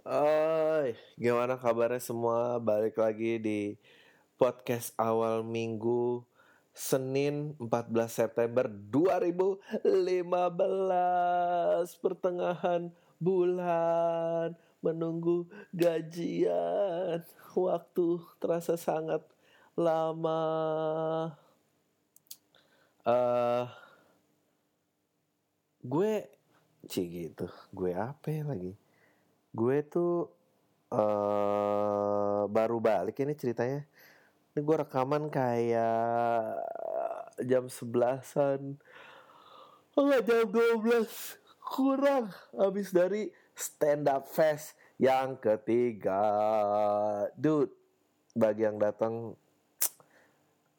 Hai, gimana kabarnya semua? Balik lagi di podcast awal minggu Senin 14 September 2015 Pertengahan bulan Menunggu gajian. Waktu terasa sangat lama. Eh Gue Cih gitu. Gue apa ya lagi gue tuh uh, baru balik ini ceritanya. Ini gue rekaman kayak jam sebelasan. Oh enggak jam 12 kurang. Habis dari stand up fest yang ketiga. Dude bagi yang datang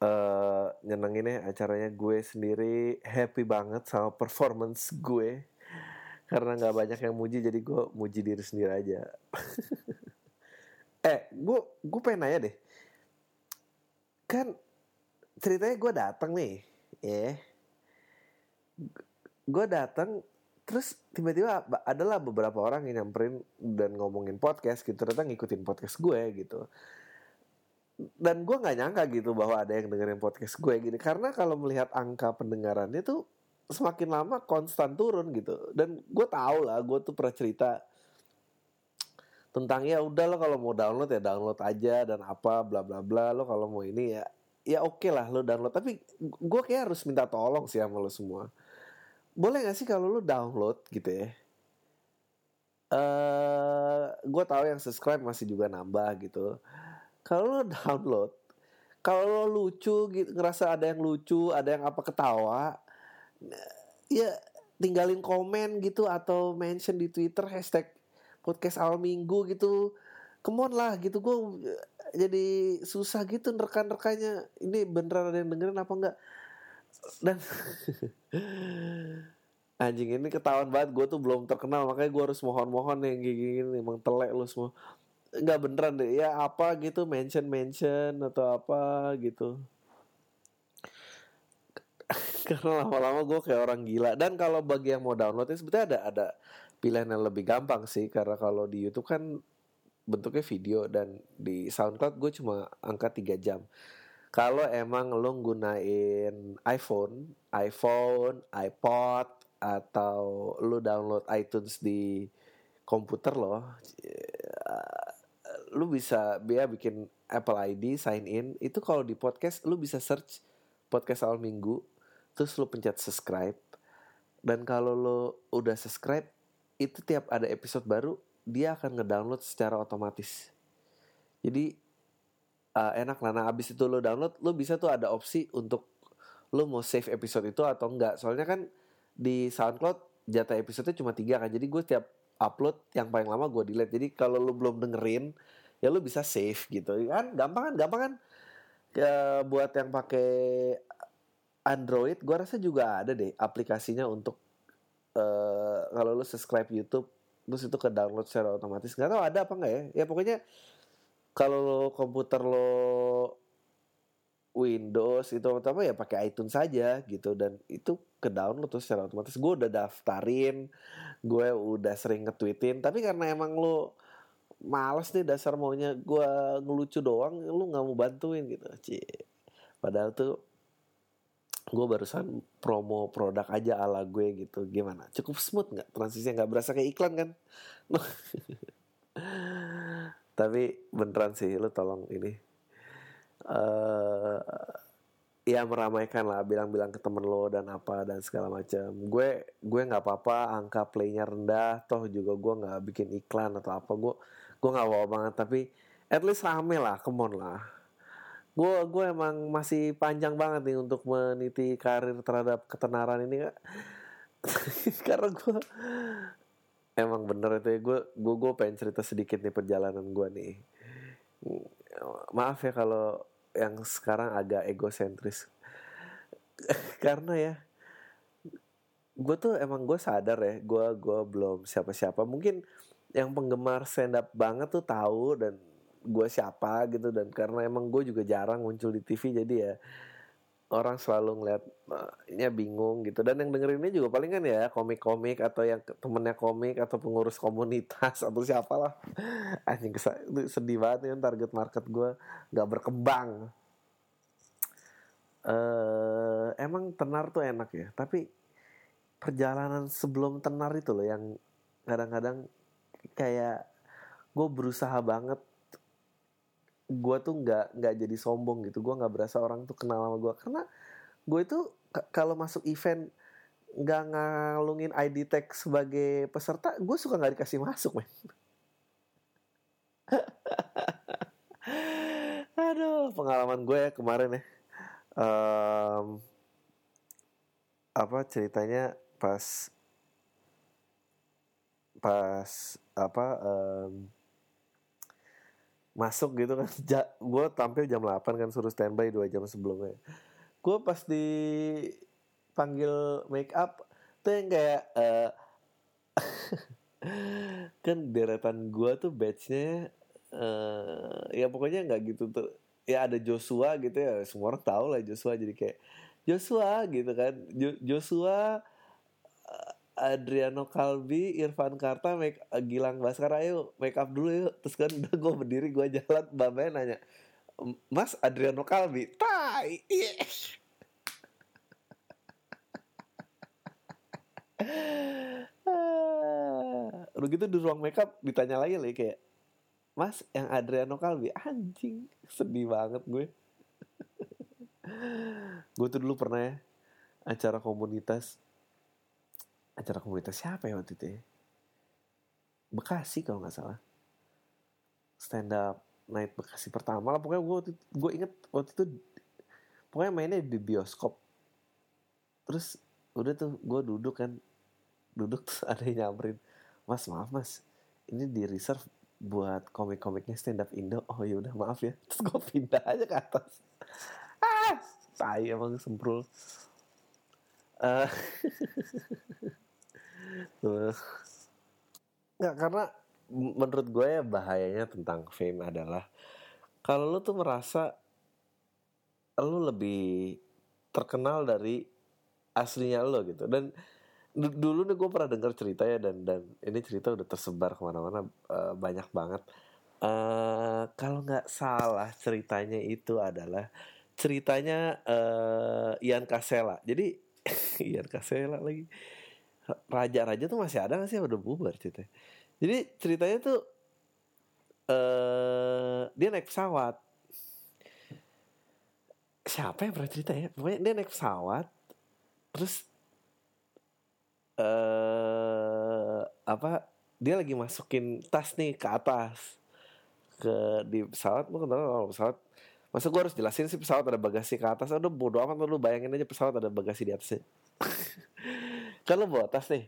uh, nyenenginnya acaranya gue sendiri happy banget sama performance gue karena nggak banyak yang muji jadi gue muji diri sendiri aja. Eh gue gue pengen nanya deh. Kan ceritanya gue datang nih ya. Yeah. gue datang terus tiba-tiba adalah beberapa orang yang nyamperin dan ngomongin podcast gitu ternyata ngikutin podcast gue gitu. Dan gue nggak nyangka gitu bahwa ada yang dengerin podcast gue gitu karena kalau melihat angka pendengarannya tuh semakin lama konstan turun gitu. Dan gue tau lah gue tuh pernah cerita tentang ya udah lo kalau mau download ya download aja dan apa bla bla bla. Lo kalau mau ini ya ya oke okay lah lo download. Tapi gue kayak harus minta tolong sih sama lo semua. Boleh gak sih kalau lo download gitu ya? Uh, gue tahu yang subscribe masih juga nambah gitu. Kalau lo download kalau lo lucu gitu ngerasa ada yang lucu ada yang apa ketawa ya tinggalin komen gitu atau mention di Twitter hashtag podcast awal minggu gitu. Come lah gitu gue jadi susah gitu rekan-rekannya ini beneran ada yang dengerin apa enggak? Dan anjing ini ketahuan banget gue tuh belum terkenal makanya gue harus mohon-mohon yang kayak gini emang telek lu semua. Nggak beneran deh ya apa gitu mention mention atau apa gitu karena lama-lama gue kayak orang gila. Dan kalau bagi yang mau download itu sebetulnya ada ada pilihan yang lebih gampang sih. Karena kalau di YouTube kan bentuknya video dan di SoundCloud gue cuma angka 3 jam. Kalau emang lo gunain iPhone iPhone iPod atau lo download iTunes di komputer lo lu bisa biar bikin Apple ID sign in. Itu kalau di podcast lu bisa search podcast awal minggu terus lo pencet subscribe. Dan kalau lo udah subscribe itu tiap ada episode baru dia akan ngedownload secara otomatis. Jadi uh, enak lah. Nah abis itu lo download lo bisa tuh ada opsi untuk lo mau save episode itu atau enggak. Soalnya kan di SoundCloud jatah episode cuma tiga kan. Jadi gue tiap upload yang paling lama gue delete. Jadi kalau lo belum dengerin ya lo bisa save gitu. Kan gampang kan? Gampang kan? Ya, buat yang pakai Android gue rasa juga ada deh aplikasinya untuk uh, kalau lu subscribe YouTube terus itu ke download secara otomatis. Nggak tahu ada apa nggak ya? Ya pokoknya kalau komputer lo Windows itu apa ya pakai iTunes saja gitu. Dan itu ke download tuh secara otomatis. Gue udah daftarin gue udah sering nge-tweetin. Tapi karena emang lo males nih dasar maunya gue ngelucu doang lu nggak mau bantuin gitu. Cie. padahal tuh gue barusan promo produk aja ala gue gitu. Gimana? Cukup smooth nggak? Transisinya nggak berasa kayak iklan kan? Tapi beneran sih lo tolong ini. Uh, ya meramaikan lah bilang-bilang ke temen lo dan apa dan segala macam gue gue nggak apa-apa angka playnya rendah toh juga gue nggak bikin iklan atau apa. Gue gue nggak bawa banget tapi at least rame lah come lah gue gue emang masih panjang banget nih untuk meniti karir terhadap ketenaran ini karena gue emang bener itu ya gue gue gue pengen cerita sedikit nih perjalanan gue nih. Maaf ya kalau yang sekarang agak egosentris. Karena ya gue tuh emang gue sadar ya gue gue belum siapa siapa mungkin yang penggemar stand up banget tuh tahu dan gue siapa gitu dan karena emang gue juga jarang muncul di TV jadi ya orang selalu ngeliatnya bingung gitu. Dan yang dengerinnya juga paling kan ya komik-komik atau yang temennya komik atau pengurus komunitas atau siapalah. Anjing sedih banget ya target market gue nggak berkembang. Uh, emang tenar tuh enak ya tapi perjalanan sebelum tenar itu loh yang kadang-kadang kayak gue berusaha banget gue tuh nggak nggak jadi sombong gitu. Gue nggak berasa orang tuh kenal sama gue karena gue itu kalau masuk event nggak ngalungin ID tag sebagai peserta gue suka nggak dikasih masuk men. Aduh pengalaman gue ya kemarin ya. Um, apa ceritanya pas pas apa um, masuk gitu kan. Ja, gue tampil jam 8 kan suruh standby dua jam sebelumnya. Gue pas di panggil make up tuh yang kayak uh, kan deretan gue tuh batchnya uh, ya pokoknya nggak gitu tuh. Ya ada Joshua gitu ya semua orang tahu lah Joshua. Jadi kayak Joshua gitu kan. Jo Joshua Adriano Kalbi, Irfan Karta, make Gilang Baskara, ayo make up dulu yuk. Terus kan udah gue berdiri, gue jalan, Mbak nanya, Mas Adriano Kalbi, tai. Yes. Udah gitu di ruang makeup ditanya lagi lagi kayak, Mas yang Adriano Kalbi, anjing, sedih banget gue. gue tuh dulu pernah ya acara komunitas acara komunitas siapa ya waktu itu ya? Bekasi kalau nggak salah. Stand up night Bekasi pertama lah. Pokoknya gue waktu gue inget waktu itu pokoknya mainnya di bioskop. Terus udah tuh gue duduk kan. Duduk terus ada yang nyamperin mas maaf mas. Ini di reserve buat komik-komiknya stand up Indo. Oh ya udah maaf ya. Terus gue pindah aja ke atas. Ah tai emang semprul uh, Nggak, karena menurut gue ya bahayanya tentang fame adalah kalau lu tuh merasa lu lebih terkenal dari aslinya lo gitu. Dan dulu nih gue pernah dengar cerita ya dan dan ini cerita udah tersebar ke mana-mana uh, banyak banget. Uh, kalau nggak salah ceritanya itu adalah ceritanya uh, Ian Kasela jadi Ian Kasela lagi. Raja-raja tuh masih ada gak sih? Udah bubar cerita jadi ceritanya tuh uh, dia naik pesawat. Siapa yang pernah cerita ya? Pokoknya dia naik pesawat terus uh, apa dia lagi masukin tas nih ke atas. Ke di pesawat lu kenal kalau pesawat masa gue harus jelasin sih pesawat ada bagasi ke atas? Udah bodo amat lu bayangin aja pesawat ada bagasi di atasnya. Kan lo bawa tas nih.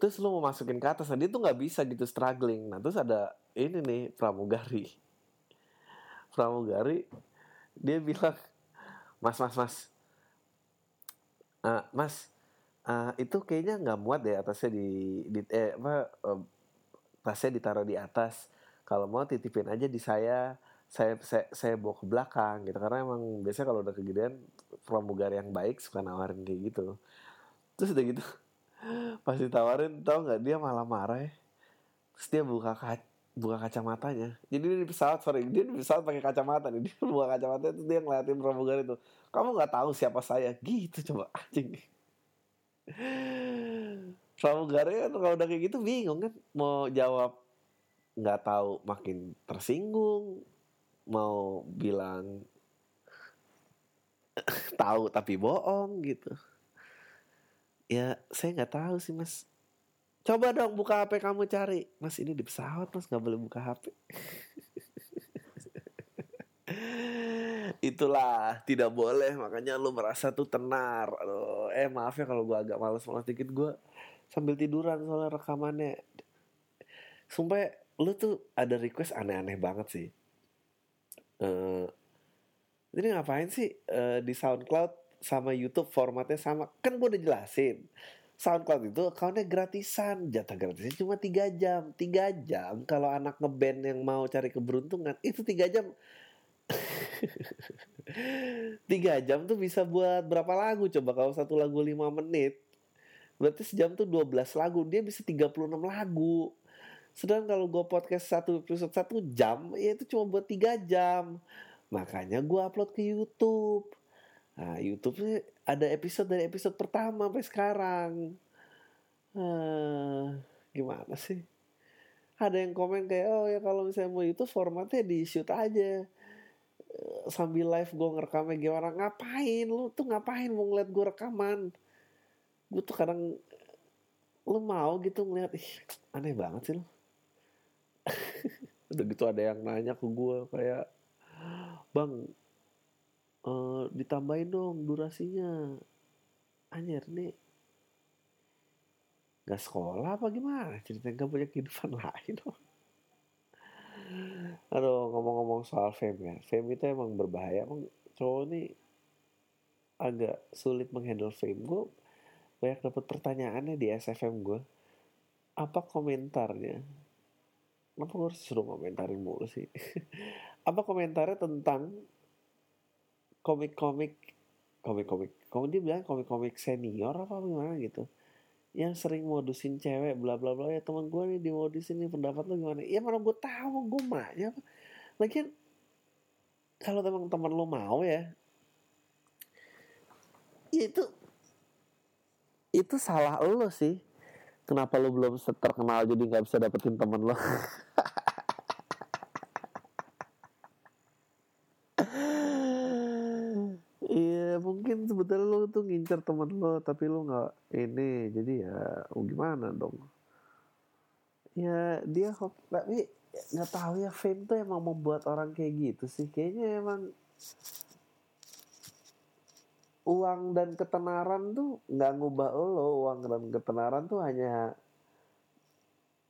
Terus lo mau masukin ke atas nah dia tuh nggak bisa gitu struggling. Nah terus ada ini nih pramugari. Pramugari dia bilang mas mas mas. Uh, mas uh, itu kayaknya nggak muat deh atasnya di, di eh, apa uh, tasnya ditaruh di atas. Kalau mau titipin aja di saya saya saya, saya bawa ke belakang gitu. Karena emang biasanya kalau udah kegedean pramugari yang baik suka nawarin kayak gitu. Terus udah gitu pas ditawarin tau nggak dia malah marah ya. Terus buka kaca buka kacamatanya. Jadi dia di pesawat sorry dia di pesawat pakai kacamata nih. Dia buka kacamata itu dia ngeliatin pramugari itu kamu nggak tahu siapa saya? Gitu coba anjing. Pramugari kan kalau udah kayak gitu bingung kan. Mau jawab nggak tahu makin tersinggung mau bilang tahu tapi bohong gitu. Ya saya nggak tahu sih mas. Coba dong buka HP kamu cari. Mas ini di pesawat mas nggak boleh buka HP itulah tidak boleh. Makanya lu merasa tuh tenar. Aduh, eh maaf ya kalau gue agak males-males dikit. Gue sambil tiduran soalnya rekamannya. Sumpah lu tuh ada request aneh-aneh banget sih uh, jadi ngapain sih uh, di SoundCloud sama YouTube formatnya sama? Kan gue udah jelasin. SoundCloud itu akunnya gratisan. Jatah gratisnya cuma tiga jam. Tiga jam kalau anak ngeband yang mau cari keberuntungan itu tiga jam. Tiga jam tuh bisa buat berapa lagu? Coba kalau satu lagu lima menit berarti sejam tuh 12 lagu. Dia bisa 36 lagu sedangkan kalau gue podcast satu episode satu jam ya itu cuma buat tiga jam. Makanya gue upload ke YouTube. Nah YouTube ada episode dari episode pertama sampai sekarang. Uh, gimana sih? Ada yang komen kayak oh ya kalau misalnya mau itu formatnya di shoot aja. Eh, sambil live gue ngerekamnya gimana? Ngapain? Lu tuh ngapain mau ngeliat gue rekaman? Gue tuh kadang lu mau gitu ngeliat ih aneh banget sih lu udah gitu ada yang nanya ke gue kayak bang uh, ditambahin dong durasinya. Anjir nih gak sekolah apa gimana? Ceritanya gak punya kehidupan lain aduh ngomong-ngomong soal fame ya. Fame itu emang berbahaya emang cowok ini agak sulit menghandle fame. Gue banyak dapat pertanyaannya di SFM gue apa komentarnya kenapa gue harus suruh komentarin mulu sih? Apa komentarnya tentang komik-komik komik-komik? Kamu dia bilang komik-komik senior apa gimana gitu? Yang sering modusin cewek bla bla bla. Ya teman gue nih di modus ini pendapat lo gimana? Ya mana gue tahu gue mahnya apa? Lagian kalau teman-teman lo mau ya ya itu itu salah lo sih. Kenapa lo belum terkenal jadi nggak bisa dapetin temen lo Iya mungkin tuh ngincer temen lo tapi lo nggak ini jadi ya oh gimana dong? Ya dia tapi nggak tahu ya fame tuh emang membuat orang kayak gitu sih. Kayaknya emang uang dan ketenaran tuh nggak ngubah lo. Uang dan ketenaran tuh hanya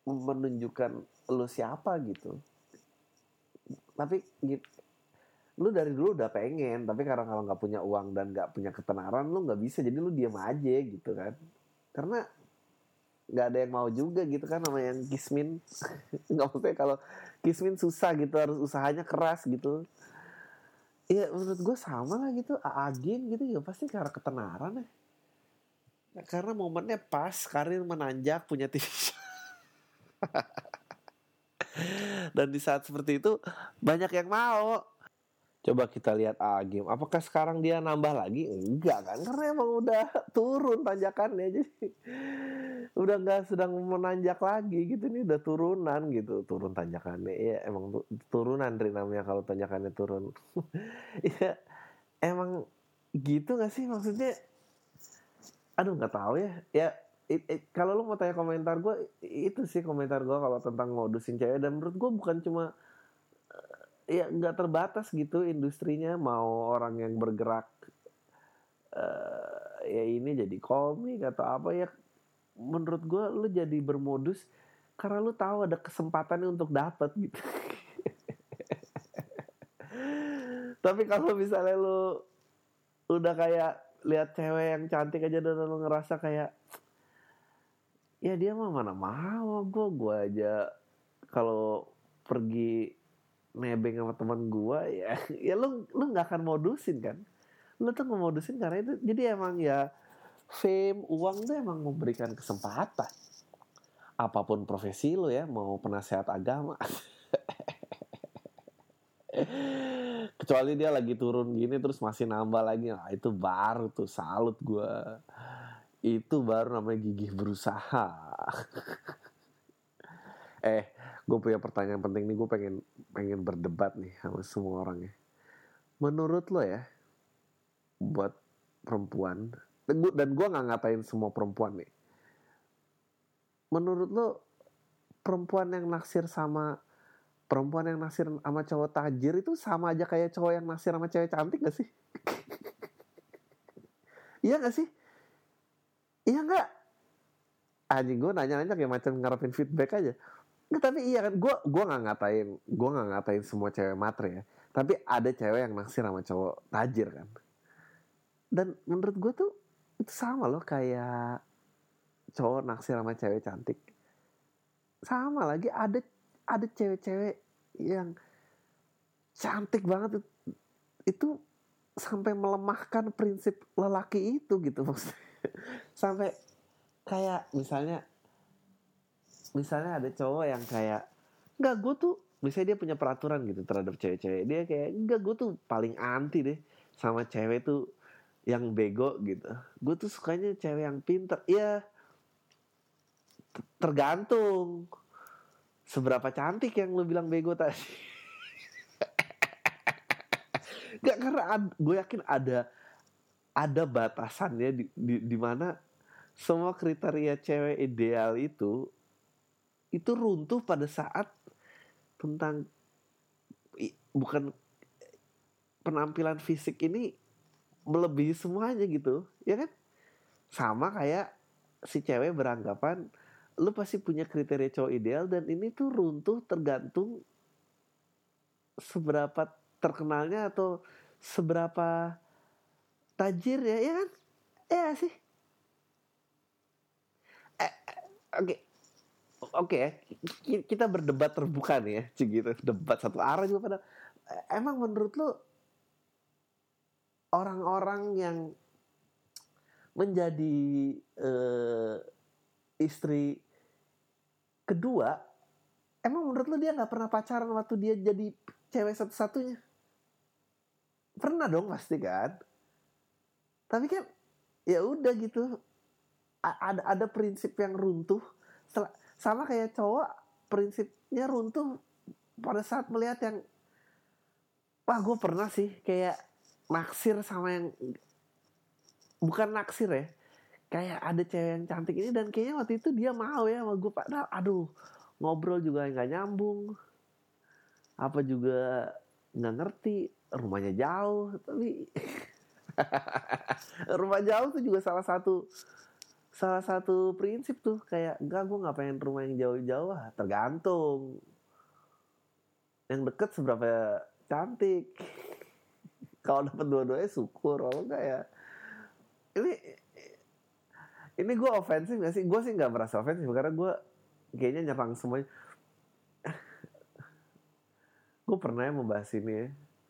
menunjukkan lo siapa gitu. Tapi lu dari dulu udah pengen tapi karena kalau nggak punya uang dan nggak punya ketenaran lu nggak bisa. Jadi lu diam aja gitu kan. Karena nggak ada yang mau juga gitu kan sama yang kismin. Nggak maksudnya kalau kismin susah gitu harus usahanya keras gitu. Iya menurut gue sama lah gitu. Agin gitu ya pasti karena ketenaran ya. Karena momennya pas karir menanjak punya TV dan di saat seperti itu banyak yang mau Coba kita lihat Agim. Apakah sekarang dia nambah lagi? Enggak kan? Karena emang udah turun tanjakannya. Jadi udah nggak sedang menanjak lagi gitu nih udah turunan gitu turun tanjakannya ya emang turunan dari namanya kalau tanjakannya turun ya emang gitu nggak sih maksudnya aduh nggak tahu ya ya kalau lu mau tanya komentar gue itu sih komentar gue kalau tentang modusin cewek dan menurut gue bukan cuma ya nggak terbatas gitu industrinya. Mau orang yang bergerak uh, ya ini jadi komik atau apa ya menurut gue lu jadi bermodus karena lu tahu ada kesempatannya untuk dapat gitu. Tapi kalau misalnya lu udah kayak lihat cewek yang cantik aja dan lu ngerasa kayak ya dia mah mana mau gue gue aja kalau pergi nebeng sama teman gua ya ya lu lu nggak akan modusin kan? Lu tuh ngemodusin karena itu jadi emang ya fame uang tuh emang memberikan kesempatan. Apa pun profesi lo ya mau penasehat agama. Kecuali dia lagi turun gini terus masih nambah lagi. Nah itu baru tuh salut gua. Itu baru namanya gigih berusaha. Eh gue punya pertanyaan penting nih gue pengen pengen berdebat nih sama semua orang ya. Menurut lo ya buat perempuan dan gue nggak ngatain semua perempuan nih. Menurut lo perempuan yang naksir sama perempuan yang naksir sama cowok tajir itu sama aja kayak cowok yang naksir sama cewek cantik gak sih? Iya gak sih? Iya nggak? Anjing gue nanya-nanya kayak macam ngarepin feedback aja Nggak, tapi iya kan, gue gua nggak ngatain, gue nggak ngatain semua cewek matre ya. Tapi ada cewek yang naksir sama cowok tajir kan. Dan menurut gue tuh itu sama loh kayak cowok naksir sama cewek cantik. Sama lagi ada ada cewek-cewek yang cantik banget itu sampai melemahkan prinsip lelaki itu gitu maksudnya sampai kayak misalnya misalnya ada cowok yang kayak nggak gue tuh misalnya dia punya peraturan gitu terhadap cewek-cewek dia kayak nggak gue tuh paling anti deh sama cewek tuh yang bego gitu. Gue tuh sukanya cewek yang pinter. Ya tergantung seberapa cantik yang lu bilang bego tadi. Gak karena gue yakin ada ada batasannya di, di, di mana semua kriteria cewek ideal itu itu runtuh pada saat tentang bukan penampilan fisik ini melebihi semuanya gitu ya kan? Sama kayak si cewek beranggapan lu pasti punya kriteria cowok ideal dan ini tuh runtuh tergantung seberapa terkenalnya atau seberapa tajir ya ya kan? Ya sih? Eh, oke. okay. Oke okay, kita berdebat terbuka nih ya gitu. Debat satu arah juga pada emang menurut lo orang-orang yang menjadi uh, istri kedua emang menurut lo dia nggak pernah pacaran waktu dia jadi cewek satu-satunya? Pernah dong pasti kan? Tapi kan ya udah gitu. Ada ada prinsip yang runtuh sama kayak cowok prinsipnya runtuh pada saat melihat yang wah gue pernah sih kayak naksir sama yang bukan naksir ya kayak ada cewek yang cantik ini dan kayaknya waktu itu dia mau ya sama gue padahal aduh ngobrol juga nggak nyambung apa juga nggak ngerti rumahnya jauh tapi rumah jauh tuh juga salah satu salah satu prinsip tuh kayak enggak gue nggak pengen rumah yang jauh-jauh ah tergantung. Yang deket seberapa cantik. Kalau dapat dua-duanya syukur. Kalau enggak ya. Ini ini gue ofensif gak sih? Gue sih nggak merasa ofensif karena gue kayaknya nyerang semuanya. Gue pernah membahas ini ya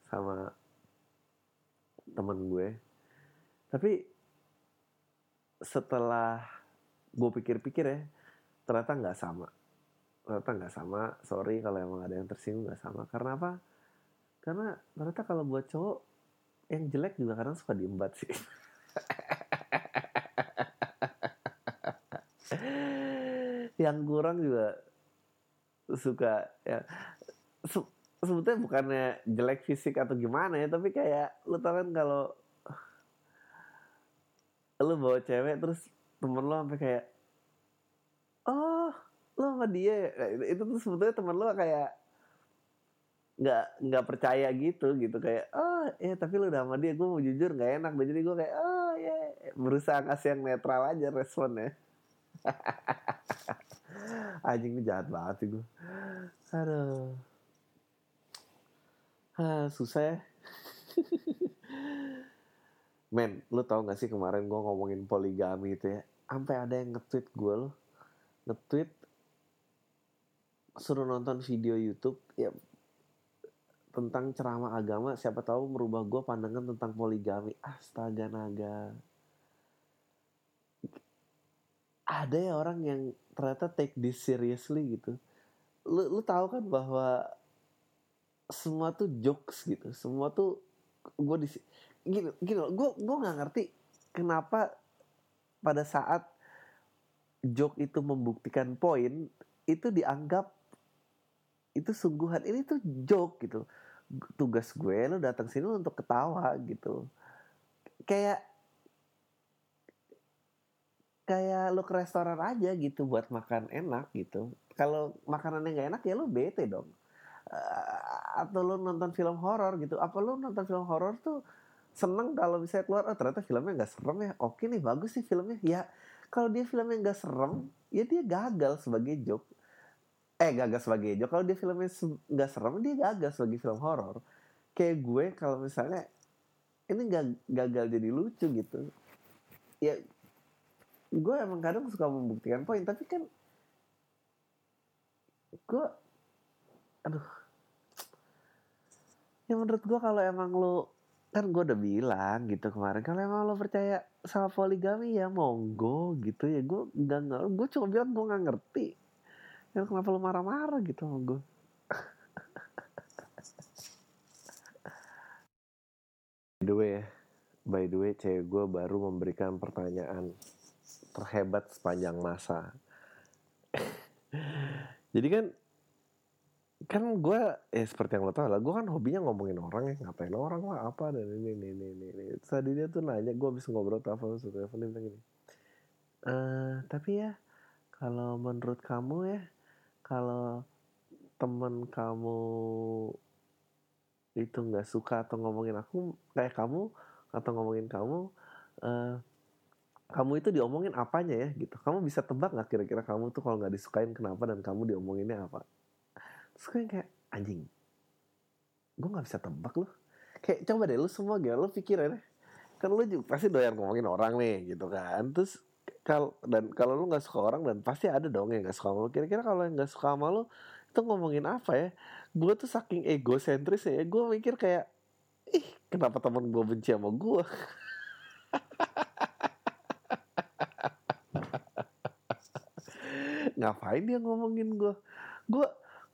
sama temen gue. Tapi setelah gue pikir-pikir ya ternyata nggak sama. Ternyata nggak sama. Sorry kalau emang ada yang tersinggung nggak sama. Karena apa? Karena ternyata kalau buat cowok yang jelek juga kadang suka diembat sih. Yang kurang juga suka ya. Sebetulnya bukannya jelek fisik atau gimana ya tapi kayak lu tau kan kalau lu bawa cewek terus temen lu sampai kayak oh lu sama dia nah, itu tuh sebetulnya temen lu kayak nggak nggak percaya gitu gitu. Kayak oh ya tapi lu udah sama dia gue mau jujur nggak enak. Dan jadi gue kayak oh ya yeah. berusaha ngasih yang netral aja responnya. Anjing ini jahat banget sih gue aduh. Ah, susah ya men lu tau gak sih kemarin gue ngomongin poligami itu ya? Sampai ada yang nge-tweet gue loh. Nge-tweet suruh nonton video YouTube ya tentang ceramah agama. Siapa tahu merubah gue pandangan tentang poligami. Astaga naga. Ada ya orang yang ternyata take this seriously gitu. Lu lu tahu kan bahwa semua tuh jokes gitu. Semua tuh gue di gini gini gue gue nggak ngerti kenapa pada saat joke itu membuktikan poin itu dianggap itu sungguhan. Ini tuh joke gitu. Tugas gue lo datang sini untuk ketawa gitu. Kayak kayak lo ke restoran aja gitu buat makan enak gitu. Kalau makanannya nggak enak ya lo bete dong. Uh, atau lo nonton film horor gitu. Apa lo nonton film horor tuh seneng kalau bisa keluar oh ternyata filmnya nggak serem ya. Oke nih bagus sih filmnya. Ya kalau dia filmnya nggak serem ya dia gagal sebagai joke. Eh gagal sebagai joke. Kalau dia filmnya nggak serem dia gagal sebagai film horor. Kayak gue kalau misalnya ini nggak gagal jadi lucu gitu. Ya gue emang kadang suka membuktikan poin. Tapi kan gue aduh. Ya menurut gue kalau emang lo kan gue udah bilang gitu kemarin kalau emang lo percaya sama poligami ya monggo gitu ya. Gue nggak nggak gue cuma bilang gue nggak ngerti. Ya kenapa lo marah-marah gitu sama gue by the way ya by the way cewek gue baru memberikan pertanyaan terhebat sepanjang masa. Jadi kan kan gue ya seperti yang lo tau lah gue kan hobinya ngomongin orang ya ngapain orang lah apa dan ini ini ini ini, ini. tadi dia tuh nanya gue habis ngobrol telepon terus telepon dia bilang gini e, tapi ya kalau menurut kamu ya kalau temen kamu itu nggak suka atau ngomongin aku kayak kamu atau ngomongin kamu uh, kamu itu diomongin apanya ya gitu kamu bisa tebak nggak kira-kira kamu tuh kalau nggak disukain kenapa dan kamu diomonginnya apa gue kayak anjing gue nggak bisa tebak loh kayak coba deh lu semua gak lu ya kan lu juga pasti doyan ngomongin orang nih gitu kan. Terus kalau dan kalau lu nggak suka orang dan pasti ada dong yang nggak suka sama lu. Kira-kira kalau yang nggak suka sama lu itu ngomongin apa ya? Gue tuh saking egosentris ya gue mikir kayak ih kenapa temen gue benci sama gue ngapain dia ngomongin gue gue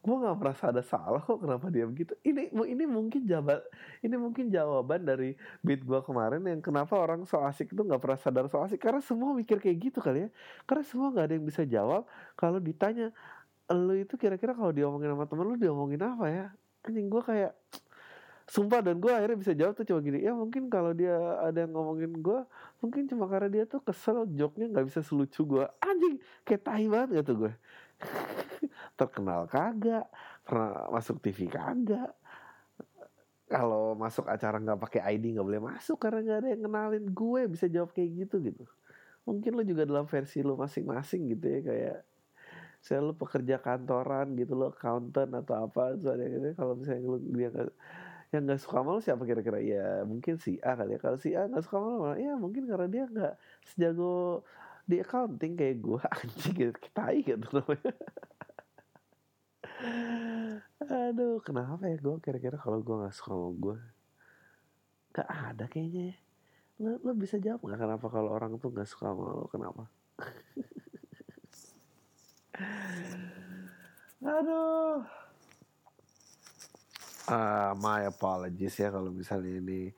gue nggak merasa ada salah kok kenapa dia begitu. Ini ini mungkin jawaban ini mungkin jawaban dari beat gue kemarin yang kenapa orang so asik itu nggak pernah sadar so asik. Karena semua mikir kayak gitu kali ya. Karena semua nggak ada yang bisa jawab kalau ditanya lu itu kira-kira kalau diomongin sama temen lu diomongin apa ya? Anjing gue kayak sumpah dan gue akhirnya bisa jawab tuh cuma gini ya mungkin kalau dia ada yang ngomongin gue mungkin cuma karena dia tuh kesel joknya nggak bisa selucu gue anjing kayak tai banget gitu gue terkenal kagak? Pernah masuk TV kagak? Kalau masuk acara nggak pakai ID nggak boleh masuk karena nggak ada yang kenalin gue bisa jawab kayak gitu gitu. Mungkin lo juga dalam versi lo masing-masing gitu ya kayak saya lo pekerja kantoran gitu lo accountant atau apa ada gitu kalau misalnya lo dia gak, yang nggak suka malu siapa kira-kira? Ya mungkin si A kali ya. Kalau si A nggak suka malu ya mungkin karena dia nggak sejago di accounting kayak gue anjing gitu tai gitu namanya. Aduh kenapa ya gue kira-kira kalau gue nggak suka sama gue gak ada kayaknya ya. Lo, lo bisa jawab nggak kenapa kalau orang tuh nggak suka sama lo kenapa? Aduh. Uh, my apologies ya kalau misalnya ini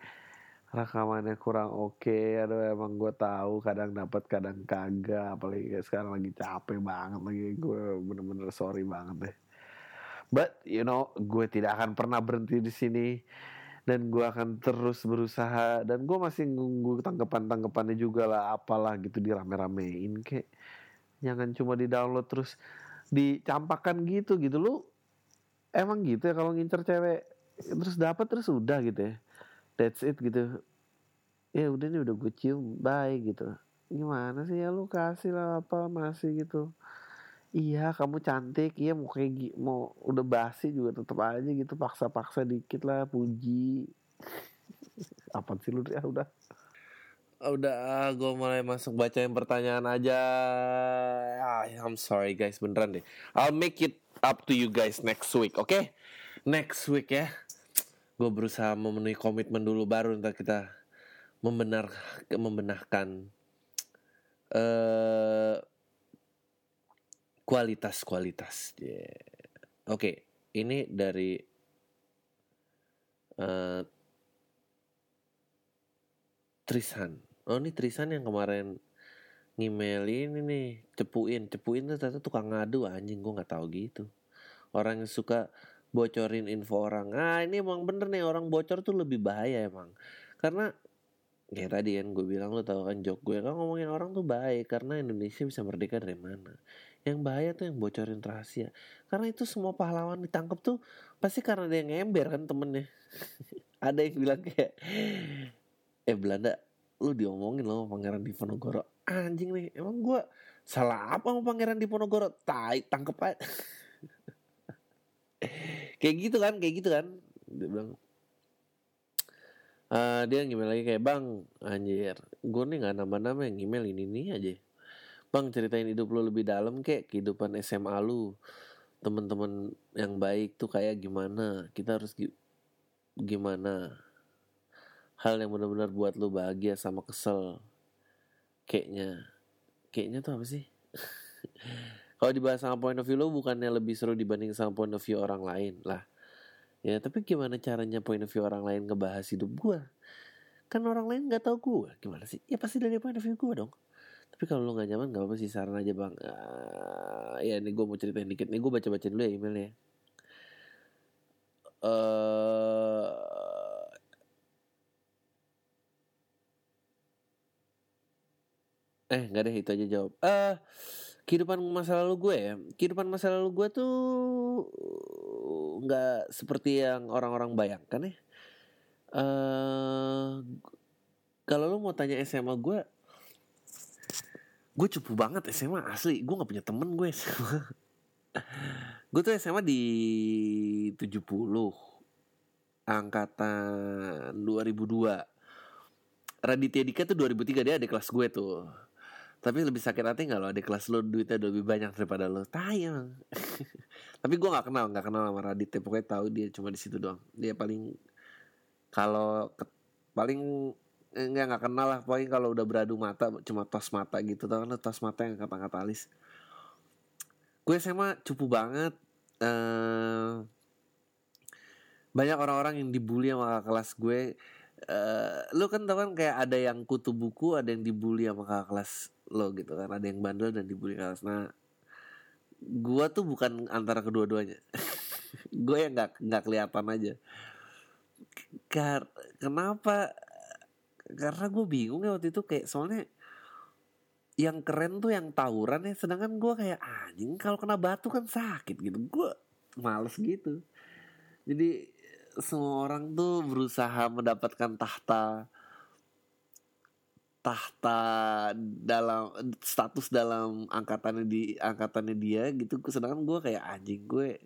rekamannya kurang oke. Okay. aduh emang gue tahu kadang dapat kadang kagak. Apalagi sekarang lagi capek banget lagi. Gue bener-bener sorry banget deh. But you know gue tidak akan pernah berhenti di sini. Dan gue akan terus berusaha. Dan gue masih nunggu tanggapan tanggapannya juga lah. Apalah gitu dirame-ramein kayak jangan cuma di download terus dicampakkan gitu gitu. Lu emang gitu ya kalau ngincer cewek? Terus dapat terus udah gitu ya that's it gitu. Ya udah nih udah gue cium bye gitu. Gimana sih ya lu kasih lah apa masih gitu. Iya kamu cantik. Iya mau kayak mau udah basi juga tetap aja gitu. Paksa-paksa dikit lah puji. Apa sih lu ya udah. Udah gue mulai masuk baca yang pertanyaan aja. Ah, I'm sorry guys beneran deh. I'll make it up to you guys next week oke? Okay? next week ya gue berusaha memenuhi komitmen dulu baru ntar kita membenar membenahkan uh, kualitas kualitas yeah. oke okay, ini dari uh, Trisan oh ini Trisan yang kemarin ngimelin ini cepuin. Cepuin tuh ternyata tukang ngadu anjing gue nggak tahu gitu. Orang yang suka bocorin info orang. Ah ini emang bener nih orang bocor tuh lebih bahaya emang. Karena kayak tadi kan gue bilang lo tau kan jok gue kan ngomongin orang tuh baik karena Indonesia bisa merdeka dari mana. Yang bahaya tuh yang bocorin rahasia. Karena itu semua pahlawan ditangkap tuh pasti karena dia ngember kan temennya. Ada yang bilang kayak eh Belanda lu diomongin lo sama Pangeran Diponegoro anjing nih emang gue salah apa sama Pangeran Diponegoro tai tangkep aja kayak gitu kan kayak gitu kan. Dia bilang uh, dia ngemail lagi kayak bang anjir gue nih nggak nambah nama yang email ini nih aja. Bang ceritain hidup lo lebih dalam kayak kehidupan SMA lu. Temen-temen yang baik tuh kayak gimana? Kita harus gimana? Hal yang benar-benar buat lu bahagia sama kesel. Kayaknya kayaknya tuh apa sih kalau dibahas sama point of view lu bukannya lebih seru dibanding sama point of view orang lain lah. Ya tapi gimana caranya point of view orang lain ngebahas hidup gua? Kan orang lain nggak tahu gua. Gimana sih? Ya pasti dari point of view gua dong. Tapi kalau lu nggak nyaman nggak apa-apa sih. Saran aja bang. Uh, ya ini gue mau ceritain dikit. Nih gue baca baca dulu ya emailnya uh, eh nggak deh itu aja jawab. Eh uh, kehidupan masa lalu gue ya kehidupan masa lalu gue tuh nggak seperti yang orang-orang bayangkan ya. Uh, kalau lu mau tanya SMA gue gue cupu banget SMA asli. Gue nggak punya temen gue SMA gue tuh SMA di 70 angkatan 2002 Raditya Dika tuh 2003 dia ada kelas gue tuh tapi lebih sakit hati nggak lo? Ada kelas lo duitnya lebih banyak daripada lo? Tayang tapi gue nggak kenal nggak kenal sama Raditya. Pokoknya tahu dia cuma di situ doang. Dia paling kalau paling enggak nggak kenal lah. Pokoknya kalau udah beradu mata cuma tos mata gitu. Tau kan tos mata yang kata-kata alis? Gue SMA cupu banget. Uh, banyak orang-orang yang dibully sama kelas gue. Uh, lu kan tau kan kayak ada yang kutu buku ada yang dibully sama kakak kelas lo gitu kan. Ada yang bandel dan dibully nah gua tuh bukan antara kedua-duanya. Gue yang nggak nggak kelihatan aja. Kar kenapa? Karena gue bingung ya waktu itu. Kayak soalnya yang keren tuh yang tawuran ya. Sedangkan gue kayak anjing kalau kena batu kan sakit gitu. Gue males gitu. Jadi semua orang tuh berusaha mendapatkan tahta tahta dalam status dalam angkatannya di angkatannya dia gitu. Sedangkan gue kayak anjing gue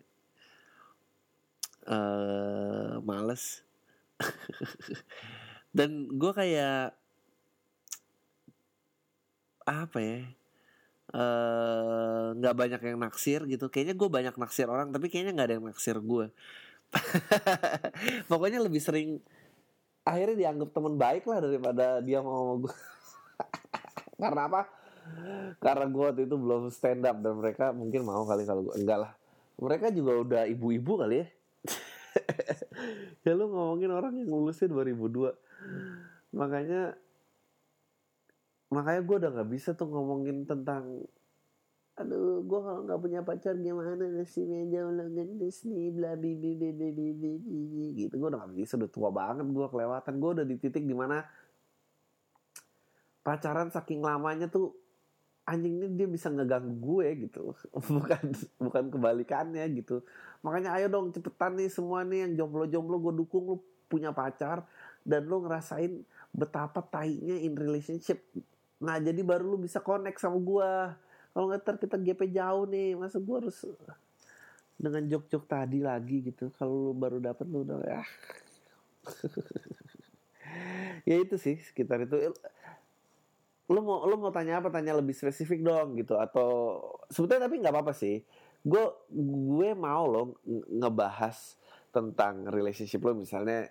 uh, males. Dan gue kayak apa ya nggak uh, banyak yang naksir gitu. Kayaknya gue banyak naksir orang tapi kayaknya nggak ada yang naksir gue pokoknya lebih sering akhirnya dianggap teman baik lah daripada dia mau sama gue karena apa? Karena gue waktu itu belum stand up dan mereka mungkin mau kali kalau gue enggak lah. Mereka juga udah ibu-ibu kali ya. Ya lu ngomongin orang yang lulusnya 2002 makanya makanya gue udah nggak bisa tuh ngomongin tentang aduh gue kalau nggak punya pacar gimana nasibnya jauh lebih nih bla bi bi bi bi bi bi bi gitu. Gue udah gak bisa udah tua banget gue kelewatan. Gue udah di titik di mana pacaran saking lamanya tuh anjingnya dia bisa ngeganggu gue gitu. Bukan bukan kebalikannya gitu. Makanya ayo dong cepetan nih semua nih yang jomblo-jomblo gue dukung lu punya pacar dan lu ngerasain betapa tainya in relationship. Nah jadi baru lu bisa connect sama gue kalau nggak ntar kita GP jauh nih masa gue harus dengan jok-jok tadi lagi gitu. Kalau lu baru dapet lu udah ya ya itu sih sekitar itu. Lu mau lu mau tanya apa? Tanya lebih spesifik dong gitu. Atau sebetulnya tapi nggak apa-apa sih. Gue gue mau lo ngebahas tentang relationship lo misalnya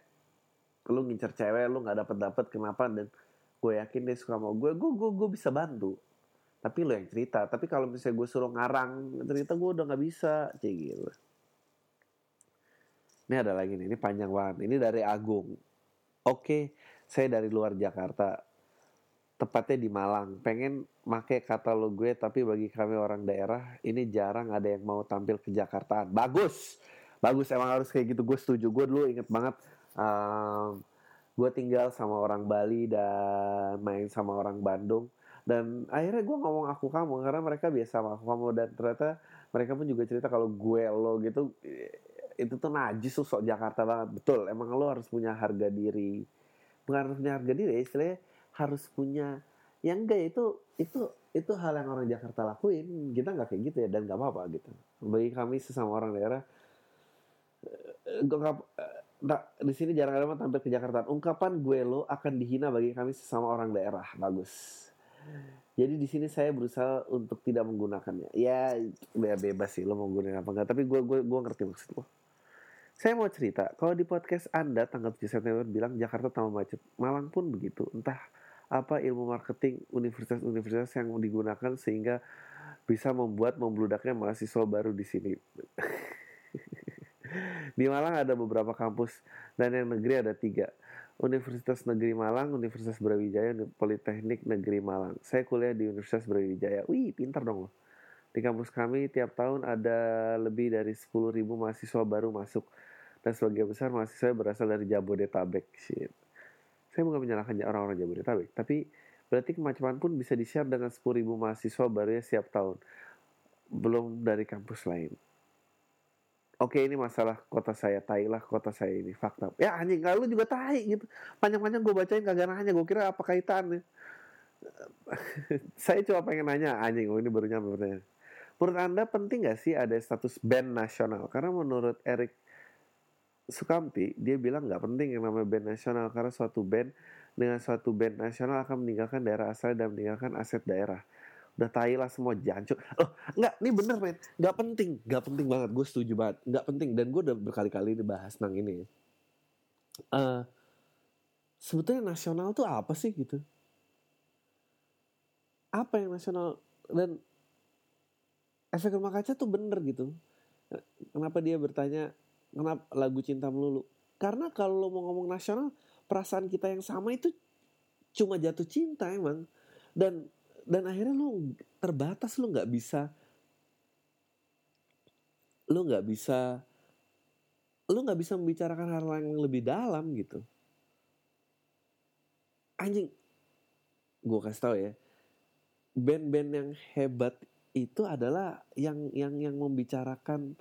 lu ngincer cewek lu nggak dapet dapet kenapa? Dan gue yakin dia suka sama gue gue gue gue bisa bantu tapi lo yang cerita. Tapi kalau misalnya gue suruh ngarang cerita gue udah nggak bisa. Cek gitu. Ini ada lagi nih. Ini panjang banget. Ini dari Agung. Oke saya dari luar Jakarta. Tepatnya di Malang. Pengen make kata lo gue tapi bagi kami orang daerah ini jarang ada yang mau tampil ke Jakarta bagus! Bagus emang harus kayak gitu. Gue setuju. Gue dulu inget banget um, gue tinggal sama orang Bali dan main sama orang Bandung dan akhirnya gue ngomong aku kamu karena mereka biasa sama aku kamu. Dan ternyata mereka pun juga cerita kalau gue lo gitu itu tuh najis tuh Jakarta banget. Betul emang lo harus punya harga diri. Bukan harus punya harga diri istilahnya harus punya yang enggak itu itu itu hal yang orang Jakarta lakuin. Kita nggak kayak gitu ya dan nggak apa-apa gitu. Bagi kami sesama orang daerah eh, gue nah, di sini jarang ada tampil ke Jakarta. Ungkapan gue lo akan dihina bagi kami sesama orang daerah. Bagus jadi di sini saya berusaha untuk tidak menggunakannya. Ya, ya bebas sih lo mau gunakan apa enggak. Tapi gue gue gue ngerti maksud lo. Saya mau cerita, kalau di podcast Anda tanggal 7 September bilang Jakarta tambah macet, Malang pun begitu. Entah apa ilmu marketing universitas-universitas yang digunakan sehingga bisa membuat membludaknya mahasiswa baru di sini. di Malang ada beberapa kampus dan yang negeri ada tiga. Universitas Negeri Malang, Universitas Brawijaya, Politeknik Negeri Malang. Saya kuliah di Universitas Brawijaya. Wih, pintar dong loh. Di kampus kami tiap tahun ada lebih dari 10.000 mahasiswa baru masuk. Dan sebagian besar mahasiswa berasal dari Jabodetabek. Shit. Saya bukan menyalahkan orang-orang Jabodetabek, tapi berarti kemacetan pun bisa di-share dengan 10.000 mahasiswa baru ya setiap tahun. Belum dari kampus lain. Oke ini masalah kota saya, tai lah kota saya ini, fakta. Ya anjing, kalau juga tai gitu. Panjang-panjang gue bacain kagak nanya, gue kira apa kaitannya. saya cuma pengen nanya, anjing, oh ini baru nyampe pertanyaan. Menurut Anda penting gak sih ada status band nasional? Karena menurut Erik Sukamti, dia bilang gak penting yang namanya band nasional. Karena suatu band dengan suatu band nasional akan meninggalkan daerah asal dan meninggalkan aset daerah udah tai lah semua jancuk. Oh nggak ini bener men nggak penting. Nggak penting banget gue setuju banget. Nggak penting. Dan gue udah berkali-kali dibahas tentang ini. Uh, sebetulnya nasional tuh apa sih gitu? Apa yang nasional? Dan efek rumah kaca tuh bener gitu. Kenapa dia bertanya kenapa lagu cinta melulu? Karena kalau lo mau ngomong nasional perasaan kita yang sama itu cuma jatuh cinta emang. Dan dan akhirnya lu terbatas lu nggak bisa lu nggak bisa lu nggak bisa membicarakan hal yang lebih dalam gitu. Anjing gue kasih tau ya band-band yang hebat itu adalah yang yang yang membicarakan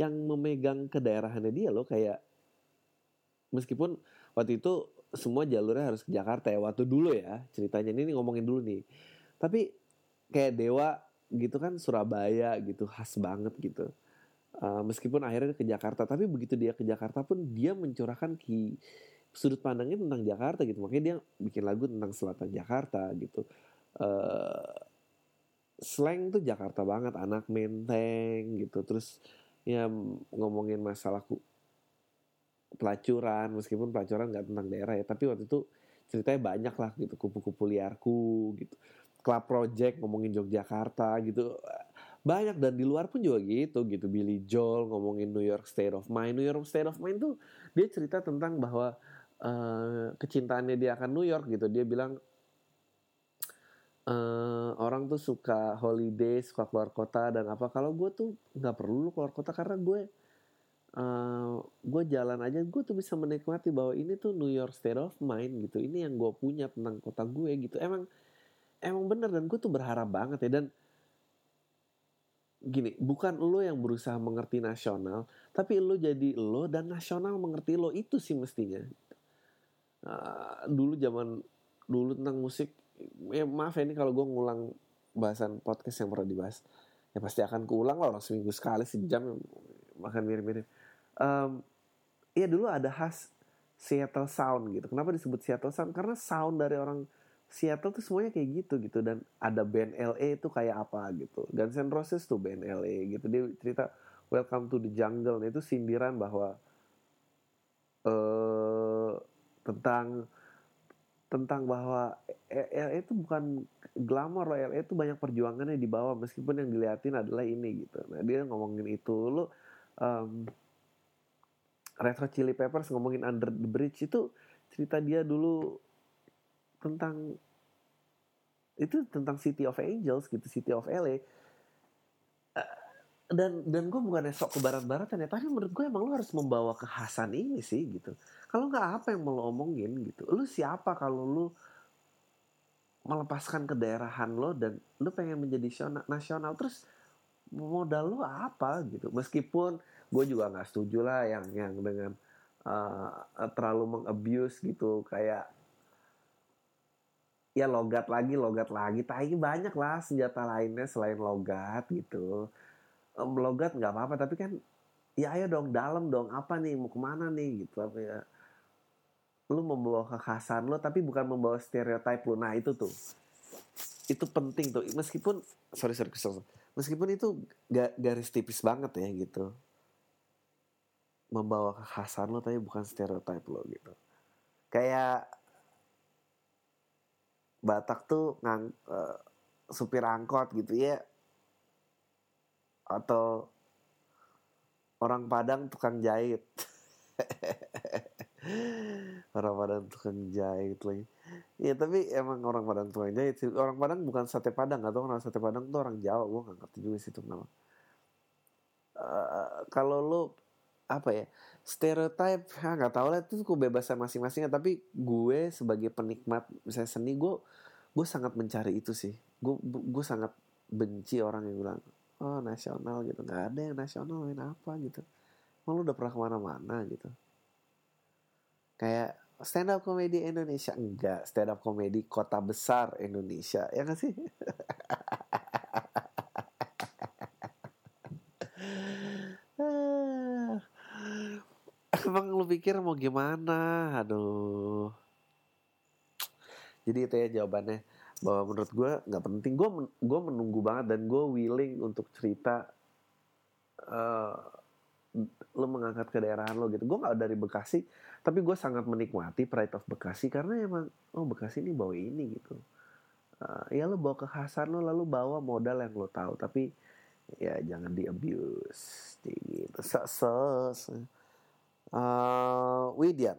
yang memegang kedaerahannya dia loh kayak meskipun waktu itu semua jalurnya harus ke Jakarta ya waktu dulu ya ceritanya. Ini ngomongin dulu nih tapi kayak Dewa gitu kan Surabaya gitu khas banget gitu. Uh, meskipun akhirnya ke Jakarta tapi begitu dia ke Jakarta pun dia mencurahkan ki sudut pandangnya tentang Jakarta gitu. Makanya dia bikin lagu tentang selatan Jakarta gitu. Uh, slang tuh Jakarta banget anak menteng gitu. Terus ya ngomongin masalah pelacuran meskipun pelacuran nggak tentang daerah ya tapi waktu itu ceritanya banyak lah gitu kupu-kupu liarku gitu Club Project ngomongin Yogyakarta gitu. Banyak dan di luar pun juga gitu gitu. Billy Joel ngomongin New York State of Mind. New York State of Mind tuh dia cerita tentang bahwa uh, kecintaannya dia akan New York gitu. Dia bilang uh, orang tuh suka holiday suka keluar kota dan apa. Kalau gue tuh nggak perlu keluar kota karena gue uh, gue jalan aja gue tuh bisa menikmati bahwa ini tuh New York State of Mind gitu. Ini yang gue punya tentang kota gue gitu. Emang emang bener dan gue tuh berharap banget ya dan gini bukan lo yang berusaha mengerti nasional tapi lo jadi lo dan nasional mengerti lo itu sih mestinya. Uh, dulu zaman dulu tentang musik ya maaf ya ini kalau gue ngulang bahasan podcast yang pernah dibahas ya pasti akan keulang lah seminggu sekali sejam makan mirip-mirip. Um, ya dulu ada khas Seattle Sound gitu. Kenapa disebut Seattle Sound? Karena sound dari orang Seattle tuh semuanya kayak gitu gitu dan ada band LA itu kayak apa gitu. Guns N' Roses tuh band LA gitu. Dia cerita Welcome to the Jungle nah, itu sindiran bahwa uh, tentang tentang bahwa LA itu bukan glamor loh LA itu banyak perjuangannya di bawah meskipun yang diliatin adalah ini gitu. Nah dia ngomongin itu lo um, Red Chili Peppers ngomongin Under the Bridge itu cerita dia dulu tentang itu tentang City of Angels gitu City of LA eh, dan dan gue bukan esok ke barat-baratan ya tapi menurut gue emang lo harus membawa kekhasan ini sih gitu. Kalau nggak apa yang mau lo omongin gitu? Lo siapa kalau lo melepaskan kedaerahan lo dan lo pengen menjadi nasional? Terus modal lo apa gitu? Meskipun gue juga nggak setuju lah yang yang dengan uh, terlalu mengabuse gitu kayak ya logat lagi logat lagi. Tapi banyak lah senjata lainnya selain logat gitu. Um, logat nggak apa-apa tapi kan ya ayo dong dalam dong. Apa nih mau ke mana nih gitu. Apa ya? Lu membawa kekhasan lo tapi bukan membawa stereotip lo nah itu tuh. Itu penting tuh. Meskipun sorry sorry, sorry meskipun itu garis tipis banget ya gitu. Membawa kekhasan lo tapi bukan stereotip lo gitu. Kayak Batak tuh ngang uh, supir angkot gitu ya. Atau orang Padang tukang jahit. Orang Padang tukang jahit lagi. Ya tapi emang orang Padang tukang jahit sih. Orang Padang bukan sate Padang atau orang sate Padang tuh orang Jawa. Gue gak ngerti juga sih itu nama uh, kalau lo apa ya stereotype ya nggak tahu lah itu kebebasan masing-masing. Tapi gue sebagai penikmat misalnya seni gue gue sangat mencari itu sih. Gue gue sangat benci orang yang bilang oh nasional gitu. Nggak ada yang nasional main apa gitu. Mau lu udah pernah ke mana-mana gitu. Kayak stand up comedy Indonesia enggak. Stand up comedy kota besar Indonesia ya kan sih pikir mau gimana? Aduh. Jadi itu ya jawabannya. Bahwa menurut gue nggak penting. Gue gue menunggu banget dan gue willing untuk cerita uh, lo mengangkat ke daerahan lo gitu. Gue nggak dari Bekasi tapi gue sangat menikmati Pride of Bekasi karena emang oh Bekasi ini bawa ini gitu. Uh, ya lo bawa kekhasan lo lalu bawa modal yang lo tahu. Tapi ya jangan di abuse gitu. Sukses Uh, Widian.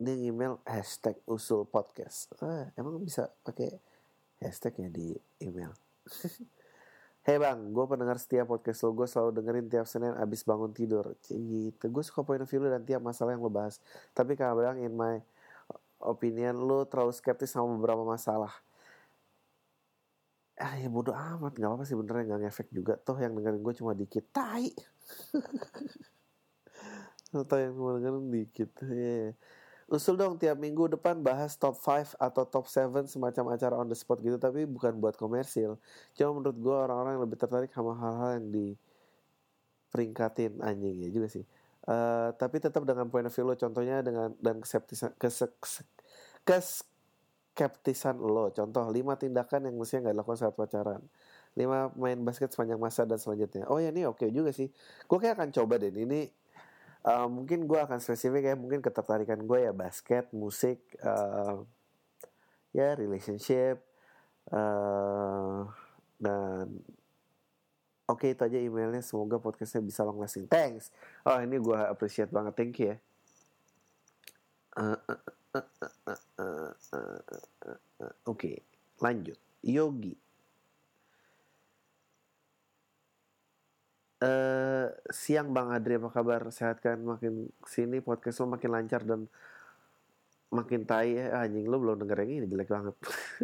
Ini email hashtag usul podcast. Ah, emang bisa pakai hashtag ya di email. Hei bang, gue pendengar setiap podcast lo, gue selalu dengerin tiap Senin abis bangun tidur. Gitu, gue suka point of view lo dan tiap masalah yang lo bahas. Tapi kadang in my opinion, lo terlalu skeptis sama beberapa masalah ah ya bodoh amat. Nggak apa sih benernya nggak ngefek juga. Toh yang dengerin gue cuma dikit. Tai. Atau yang cuma dengerin dikit. Yeah. usul dong tiap minggu depan bahas top 5 atau top 7 semacam acara on the spot gitu tapi bukan buat komersil. Cuma menurut gue orang-orang yang lebih tertarik sama hal-hal yang di peringkatin anjing ya juga sih. Uh, tapi tetap dengan point of view lo. Contohnya dengan dan keseptisan kes, kes, kes skeptisan lo. Contoh, lima tindakan yang mestinya nggak dilakukan saat pacaran. lima main basket sepanjang masa dan selanjutnya. Oh ya ini oke okay juga sih. Gue kayak akan coba deh. Ini uh, mungkin gue akan spesifik ya. Mungkin ketertarikan gue ya basket, musik, uh, ya relationship, uh, dan Oke okay, itu aja emailnya Semoga podcastnya bisa long lasting Thanks Oh ini gue appreciate banget Thank you ya uh, uh, Oke, lanjut. Yogi. Uh, siang Bang Adri apa kabar? Sehat kan? Makin sini podcast lo makin lancar dan makin tai ya anjing lo belum denger yang ini jelek banget.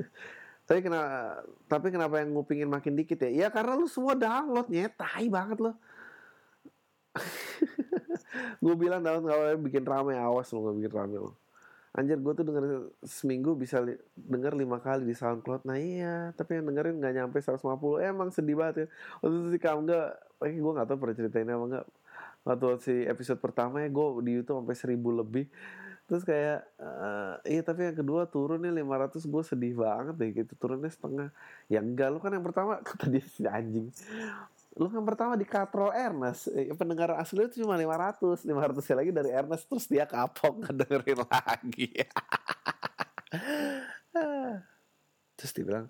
tapi kenapa tapi kenapa yang ngupingin makin dikit ya? Ya karena lu semua downloadnya tai banget lo. gue bilang tahun kalau bikin rame awas lo gak bikin rame lo anjir gue tuh denger seminggu bisa li denger lima kali di SoundCloud. Nah iya tapi yang dengerin nggak nyampe 150 emang sedih banget ya. Waktu itu si kamu nggak eh gue nggak tahu pernah ceritain apa nggak. Waktu si episode pertama ya gue di YouTube sampai seribu lebih. Terus kayak uh, iya tapi yang kedua turun nih 500 gue sedih banget deh gitu. Turunnya setengah. Ya enggak lu kan yang pertama kata dia si anjing lu kan pertama di Katro Ernest eh, pendengar asli itu cuma 500 500 ya lagi dari Ernest terus dia kapok ngedengerin lagi. Terus dia bilang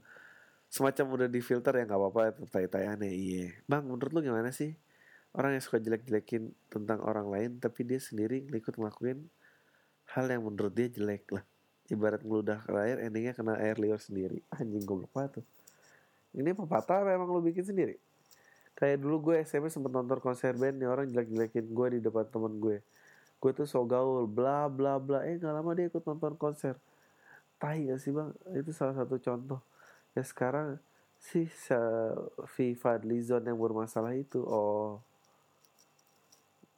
semacam udah di filter ya nggak apa-apa tai aneh iya. Bang menurut lu gimana sih? Orang yang suka jelek-jelekin tentang orang lain tapi dia sendiri ikut ngelakuin hal yang menurut dia jelek lah. Ibarat ngeludah ke air endingnya kena air liur sendiri. Anjing goblok banget tuh. Ini pepatah emang lu bikin sendiri kayak dulu gue SMP sempet nonton konser band nih orang jelek-jelekin gue di depan temen gue. Gue tuh so gaul bla bla bla. Eh gak lama dia ikut nonton konser. Tai gak sih bang? Itu salah satu contoh. Ya sekarang si si Fadlizon yang bermasalah itu. Oh.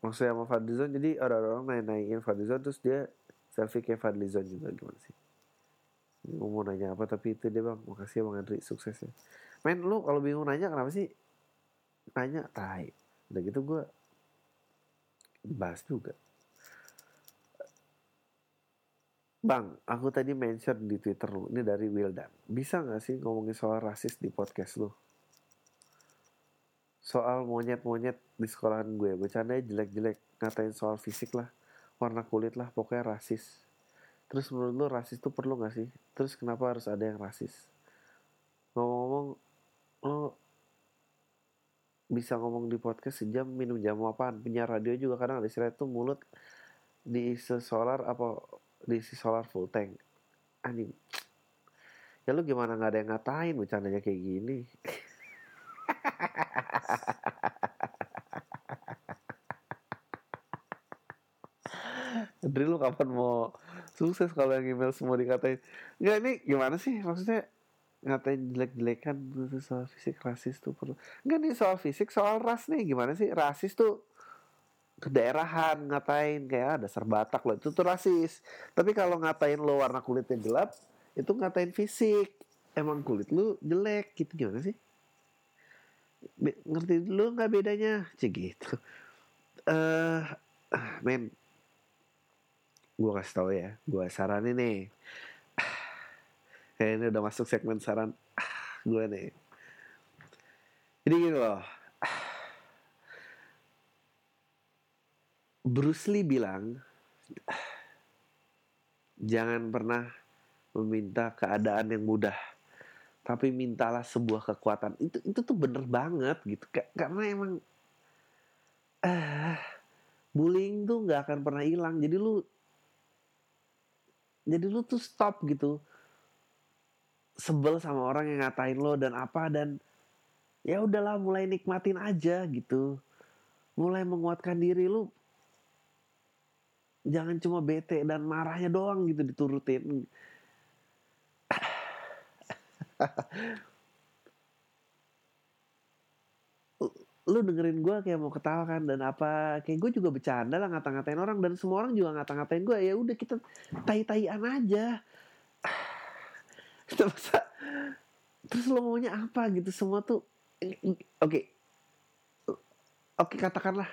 Maksudnya sama Fadlizon jadi orang-orang naik-naikin Fadlizon terus dia selfie kayak Fadlizon juga gimana sih? Mau nanya apa tapi itu dia bang. Makasih ya bang Andri sukses ya main lu kalau bingung nanya kenapa sih nanya tai. Udah gitu gue bahas juga. Bang, aku tadi mention di Twitter lu, ini dari Wildan. Bisa gak sih ngomongin soal rasis di podcast lu? soal monyet-monyet di sekolahan gue bercandanya jelek-jelek ngatain soal fisik lah warna kulit lah pokoknya rasis. Terus menurut lo rasis tuh perlu gak sih? Terus kenapa harus ada yang rasis? Ngomong-ngomong lo bisa ngomong di podcast sejam minum jamu apaan penyiar radio juga kadang ada istilah itu mulut diisi solar apa diisi solar full tank. Anjing. Ya lu gimana nggak ada yang ngatain bercandanya kayak gini. Dri lu kapan mau sukses kalau yang email semua dikatain? Enggak ini gimana sih? Maksudnya ngatain jelek-jelekan soal fisik rasis tuh perlu. Enggak nih soal fisik soal ras nih gimana sih? Rasis tuh kedaerahan ngatain kayak ada serbatak loh itu tuh rasis. Tapi kalau ngatain lo warna kulitnya gelap itu ngatain fisik. Emang kulit lu jelek gitu gimana sih? Be ngerti dulu nggak bedanya? Cek gitu. Eh uh, men. Gue kasih tau ya gue saranin nih kayak ini udah masuk segmen saran. Gue nih. Jadi gini loh. Bruce Lee bilang jangan pernah meminta keadaan yang mudah tapi mintalah sebuah kekuatan. Itu itu tuh bener banget gitu. Karena emang ah bullying tuh nggak akan pernah hilang. Jadi lu jadi lu tuh stop gitu sebel sama orang yang ngatain lo dan apa dan ya udahlah mulai nikmatin aja gitu. Mulai menguatkan diri lu jangan cuma bete dan marahnya doang gitu diturutin. Lu dengerin gue kayak mau ketawa kan dan apa kayak gue juga bercanda lah ngata-ngatain orang dan semua orang juga ngata-ngatain gue ya udah kita tai-taian aja terus terus lo maunya apa gitu? Semua tuh oke okay. oke. Okay, katakanlah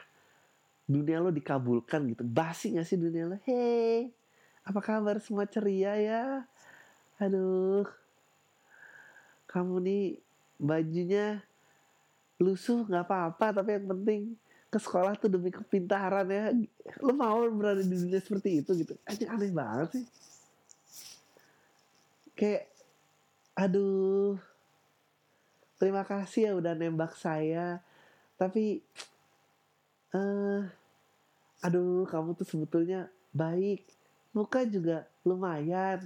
dunia lo dikabulkan gitu. Basi gak sih dunia lo? Hei apa kabar? Semua ceria ya? Aduh. Kamu nih bajunya lusuh nggak apa-apa tapi yang penting ke sekolah tuh demi kepintaran ya. Lo mau berada di dunia seperti itu gitu? Aja aneh banget sih. Kayak aduh. Terima kasih ya udah nembak saya. Tapi uh, aduh kamu tuh sebetulnya baik. Muka juga lumayan.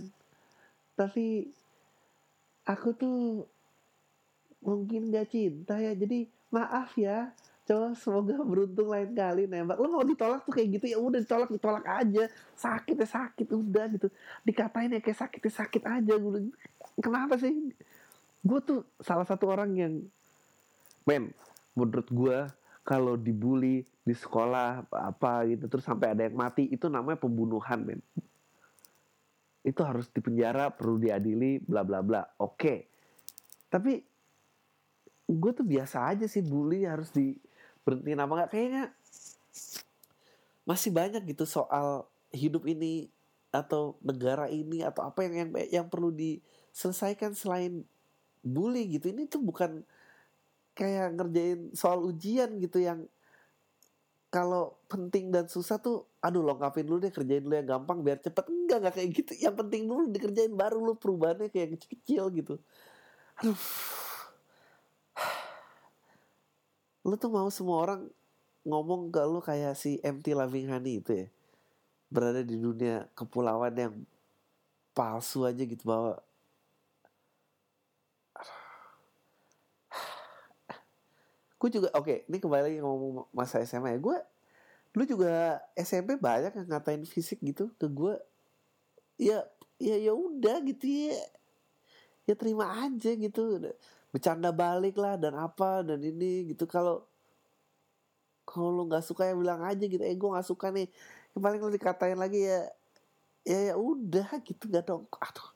Tapi aku tuh mungkin gak cinta ya. Jadi maaf ya. Coba semoga beruntung lain kali nembak. Lo mau ditolak tuh kayak gitu ya udah ditolak ditolak aja. Sakit ya sakit udah gitu. Dikatain ya kayak sakit ya sakit aja gue kenapa sih? Gue tuh salah satu orang yang men menurut gue kalau dibully di sekolah apa gitu terus sampai ada yang mati itu namanya pembunuhan men. Itu harus dipenjara perlu diadili bla bla bla. Oke. Tapi gue tuh biasa aja sih bully harus di berhenti apa nggak kayaknya masih banyak gitu soal hidup ini atau negara ini atau apa yang yang yang perlu diselesaikan selain bully gitu ini tuh bukan kayak ngerjain soal ujian gitu yang kalau penting dan susah tuh aduh lengkapin dulu deh kerjain dulu yang gampang biar cepet. Enggak enggak kayak gitu. Yang penting dulu dikerjain baru lu perubahannya kayak kecil-kecil gitu. Aduh. Lu tuh mau semua orang ngomong ke lu kayak si MT Loving Honey itu ya? Berada di dunia kepulauan yang palsu aja gitu bahwa gue juga oke okay, ini kembali lagi ngomong masa SMA ya. Gue lu juga SMP banyak yang ngatain fisik gitu ke gue ya ya ya udah gitu ya. Ya terima aja gitu. Bercanda balik lah dan apa dan ini gitu. Kalau kalau lo nggak suka ya bilang aja gitu. Eh gue nggak suka nih. Yang paling lo dikatain lagi ya ya ya udah gitu gak dong. Aduh.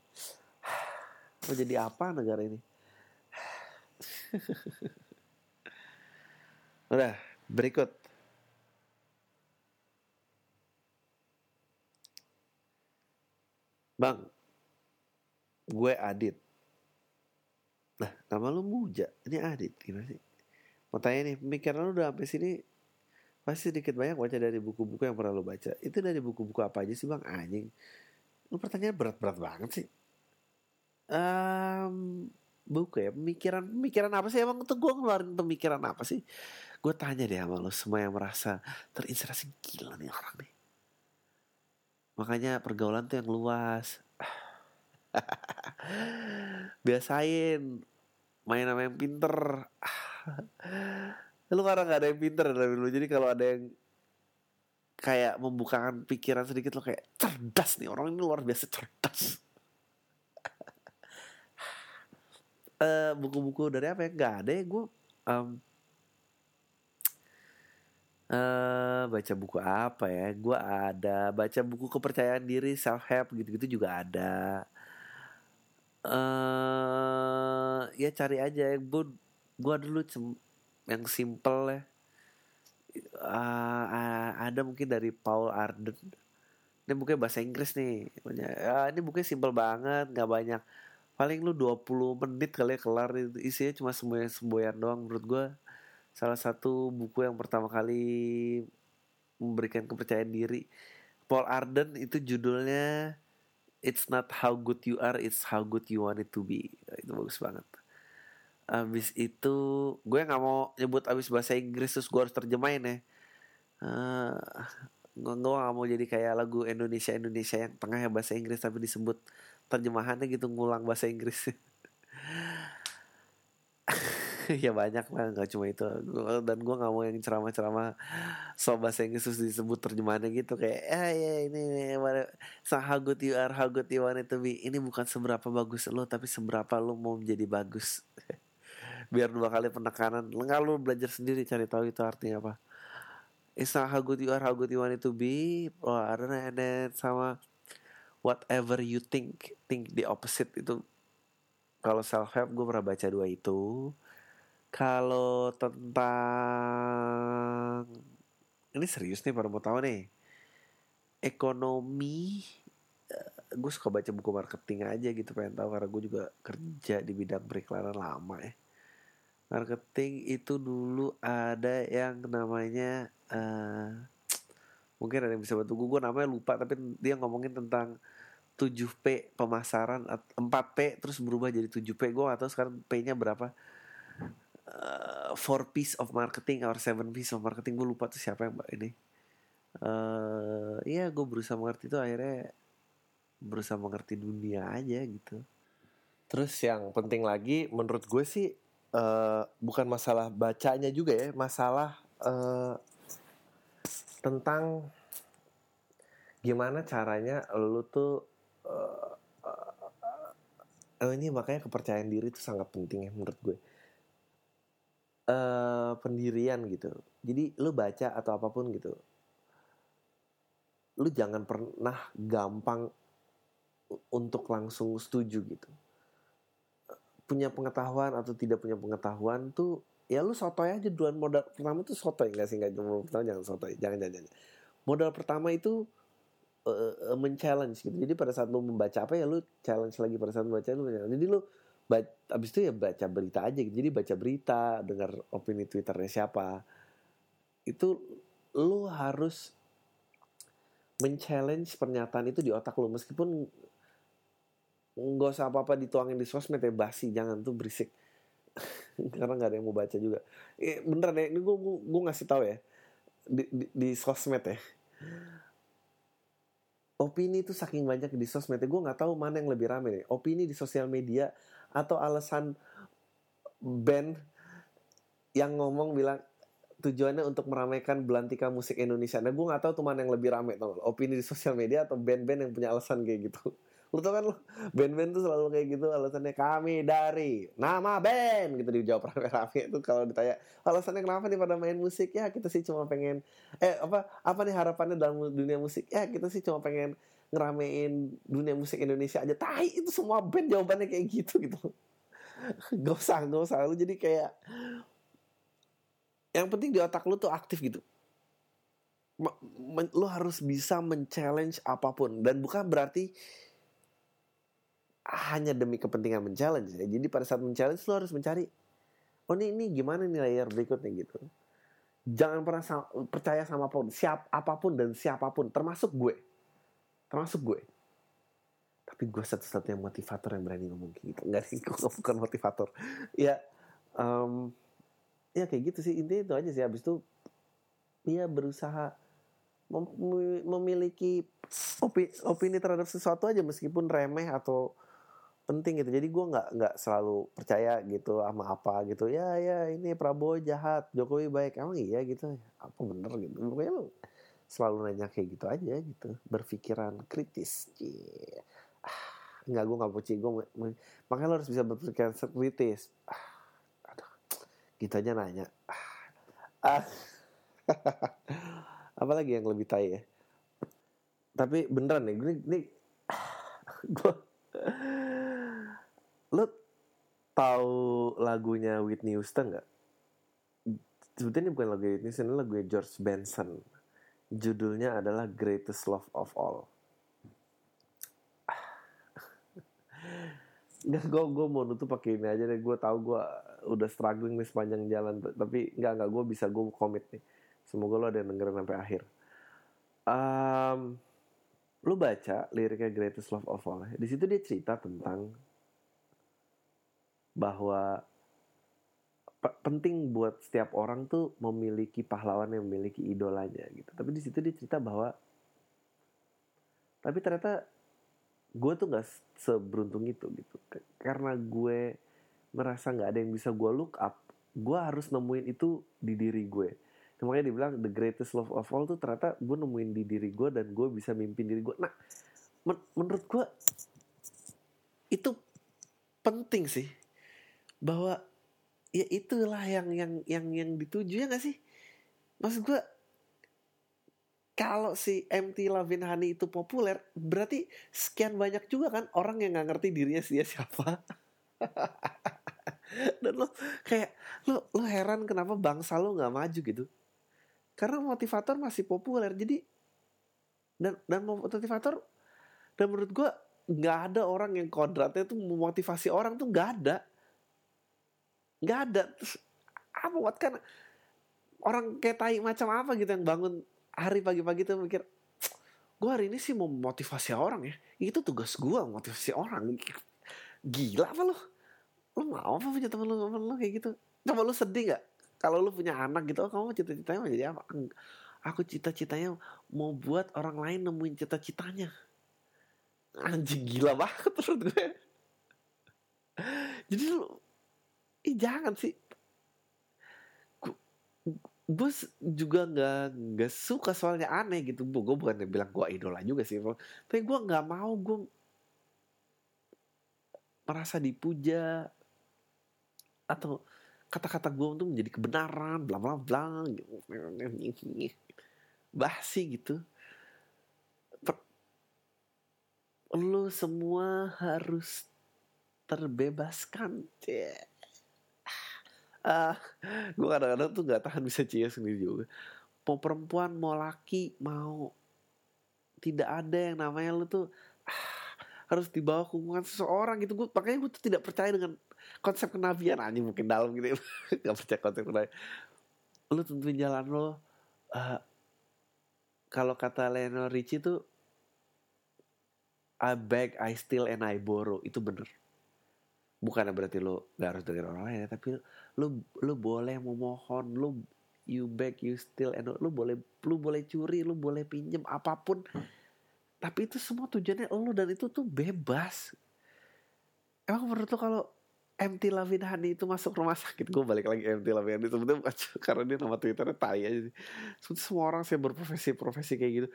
Mau jadi apa negara ini udah berikut. Bang gue Adit. Nah, nama lu Muja. Ini Adit, gimana sih? mau tanya nih pemikiran lu udah sampai sini pasti sedikit banyak baca dari buku-buku yang pernah lu baca. Itu dari buku-buku apa aja sih bang? Anjing. Lu pertanyaan berat-berat banget sih. Um, buku ya pemikiran pemikiran apa sih? Emang tuh gue ngeluarin pemikiran apa sih gue tanya deh sama lo semua yang merasa terinspirasi gila nih orang nih. Makanya pergaulan tuh yang luas. Biasain main sama yang pinter. Lu karena gak ada yang pinter dari lu jadi kalau ada yang kayak membukakan pikiran sedikit lo kayak cerdas nih orang ini luar biasa cerdas. Uh, buku-buku dari apa ya? Nggak ada ya gue um, uh, baca buku apa ya? Gue ada baca buku kepercayaan diri self help gitu-gitu juga ada. Uh, ya cari aja gue gue dulu yang simple ya. Uh, ada mungkin dari Paul Arden. Ini bukunya bahasa Inggris nih. Uh, ini bukunya simple banget nggak banyak. Paling lu 20 menit kali ya kelar isinya cuma semboyan semboyan doang menurut gue salah satu buku yang pertama kali memberikan kepercayaan diri Paul Arden itu judulnya It's not how good you are, it's how good you want it to be. Itu bagus banget. Abis itu gue nggak mau nyebut abis bahasa Inggris terus gue harus terjemahin ya. Uh, gue gak mau jadi kayak lagu Indonesia Indonesia yang tengahnya bahasa Inggris tapi disebut terjemahannya gitu ngulang bahasa Inggris ya banyak lah nggak cuma itu. Dan gue nggak mau yang ceramah-ceramah so bahasa Inggris terus disebut terjemahannya gitu. Kayak ah ya ini, ini so how good you are how good you want it to be. Ini bukan seberapa bagus lo tapi seberapa lo mau menjadi bagus. Biar dua kali penekanan. Nggak lo belajar sendiri cari tahu itu artinya apa. It's not how good you are, how good you want it to be. Oh, I don't. And then sama whatever you think think the opposite itu. Kalau self help gue pernah baca dua itu kalau tentang ini serius nih pada mau tahu nih. Ekonomi eh, gue suka baca buku marketing aja gitu pengen tahu karena gue juga kerja di bidang periklanan lama ya. Marketing itu dulu ada yang namanya uh, mungkin ada yang bisa bantu gue gue namanya lupa tapi dia ngomongin tentang 7P pemasaran 4P terus berubah jadi 7P gue atau sekarang P-nya berapa uh, four piece of marketing or seven piece of marketing gue lupa tuh siapa yang mbak ini. Uh, iya gue berusaha mengerti itu akhirnya berusaha mengerti dunia aja gitu. Terus yang penting lagi menurut gue sih uh, bukan masalah bacanya juga ya masalah uh, tentang gimana caranya lu tuh uh, uh, ini makanya kepercayaan diri itu sangat penting ya menurut gue uh, pendirian gitu. Jadi lu baca atau apa pun gitu. Lu jangan pernah gampang untuk langsung setuju gitu. Punya pengetahuan atau tidak punya pengetahuan tuh ya lu sotoy aja. Duluan modal pertama tuh sotoy enggak sih? Enggak modal pertama jangan sotoy. Jangan jangan, jangan. modal pertama itu uh, men-challenge gitu. Jadi pada saat lu membaca apa ya lu challenge lagi. Pada saat membaca lu. Jadi lu abis itu ya baca berita aja gitu. Jadi baca berita, dengar opini Twitternya siapa. Itu lu harus men-challenge pernyataan itu di otak lu. Meskipun nggak usah apa-apa dituangin di sosmed ya basi jangan tuh berisik. Karena nggak ada yang mau baca juga. Eh, beneran ya ini gue gue ngasih tahu ya. Di, di, di sosmed ya. Opini itu saking banyak di sosmed gue nggak tahu mana yang lebih rame nih opini di sosial media atau alasan band yang ngomong bilang tujuannya untuk meramaikan belantika musik Indonesia. Nah gue nggak tahu tuh mana yang lebih rame tuh opini di sosial media atau band-band yang punya alasan kayak gitu. Lu tau kan lu band-band tuh selalu kayak gitu alasannya kami dari nama band gitu dijawab rame-rame itu kalau ditanya alasannya kenapa nih pada main musik ya kita sih cuma pengen eh apa apa nih harapannya dalam dunia musik ya kita sih cuma pengen ngeramein dunia musik Indonesia aja. Tai itu semua band jawabannya kayak gitu gitu. Gak usah gak usah. Lu jadi kayak yang penting di otak lu tuh aktif gitu. Lu harus bisa men-challenge apa pun. Dan bukan berarti hanya demi kepentingan men-challenge ya. Jadi pada saat men-challenge lo harus mencari oh ini ini gimana nih layer berikutnya? gitu. Jangan pernah percaya sama apa pun siap apa pun dan siapa pun. Termasuk gue termasuk gue. Tapi gue satu-satunya motivator yang berani ngomong kayak gitu. Nggak sih gue bukan motivator. Ya em, ya kayak gitu sih. Intinya itu aja sih. Habis itu dia berusaha mem- memiliki opi- opini terhadap sesuatu aja meskipun remeh atau penting gitu. Jadi gue nggak nggak selalu percaya gitu sama apa gitu. Ya ya ini Prabowo jahat Jokowi baik. Emang iya gitu. Apa bener gitu? Pokoknya lu selalu nanya kayak gitu aja gitu berpikiran kritis ah, nggak gue nggak puji gue makanya lo harus bisa berpikiran kritis. Ah, aduh gitu aja nanya. Ah, ah. apalagi yang lebih tai ya. Tapi beneran nih gue ini gue lo tahu lagunya Whitney Houston nggak sebetulnya bukan lagu Whitney Houston ini lagunya George Benson judulnya adalah Greatest Love of All Nggak, gue gue mau nutup pakai ini aja deh. Gue tahu gue udah struggling nih sepanjang jalan. Tapi nggak nggak gue bisa gue komit nih. Semoga lo ada yang dengerin sampai akhir. Um, lu baca liriknya Greatest Love of All. Di situ dia cerita tentang bahwa penting buat setiap orang tuh memiliki pahlawan yang memiliki idolanya gitu. Tapi di situ dia cerita bahwa tapi ternyata gue tuh gak seberuntung itu gitu. Karena gue merasa nggak ada yang bisa gue look up gue harus nemuin itu di diri gue. Nah, makanya dibilang the greatest love of all tuh ternyata gue nemuin di diri gue dan gue bisa mimpin diri gue nah men- menurut gue itu penting sih bahwa ya itulah yang yang yang yang dituju ya gak sih maksud gue kalau si MT Lavin Honey itu populer, berarti sekian banyak juga kan orang yang nggak ngerti dirinya dia siapa. Dan lo kayak lo lo heran kenapa bangsa lo nggak maju gitu? Karena motivator masih populer, jadi dan dan motivator dan menurut gua nggak ada orang yang kodratnya tuh memotivasi orang tuh nggak ada, nggak ada. Terus apa buat kan orang kayak tai macam apa gitu yang bangun hari pagi-pagi tuh mikir gue hari ini sih mau motivasi orang ya. Itu tugas gue motivasi orang. Gila apa lo lo mau apa punya temen lo temen lo kayak gitu? Coba lo sedih nggak? Kalau lo punya anak gitu oh kamu cita-citanya mau jadi apa? Aku cita-citanya mau buat orang lain nemuin cita-citanya. Anjing gila banget menurut gue. Jadi lo ih jangan sih. Gue juga nggak nggak suka soalnya aneh gitu. Gue bukan bilang gue idola juga sih tapi gue nggak mau gue merasa dipuja atau kata-kata gue tuh menjadi kebenaran bla bla bla basi gitu. Per- lu semua harus terbebaskan Cek gue kadang-kadang tuh nggak tahan bisa cia sendiri juga. Mau perempuan mau laki mau tidak ada yang namanya lu tuh ah, harus dibawa hubungan seseorang gitu. Gue makanya gue tuh tidak percaya dengan konsep kenabian. Aja mungkin dalam gitu. Nggak percaya konsep kenabian. Lu tentuin jalan lo Ah, kalau kata Lionel Richie tuh I beg, I steal, and I borrow. Itu bener. Bukannya berarti lo gak harus dengerin orang lain ya tapi lo lo boleh memohon lo you beg you steal and lo boleh lo boleh curi lo boleh pinjem apa pun. Tapi itu semua tujuannya lo dan itu tuh bebas. Emang menurut lo kalau MT Lavin Hani itu masuk rumah sakit? Gue balik lagi MT Lavin Hani. Sebetulnya karena dia nama twitternya tai aja sebetulnya semua orang sih berprofesi profesi kayak gitu.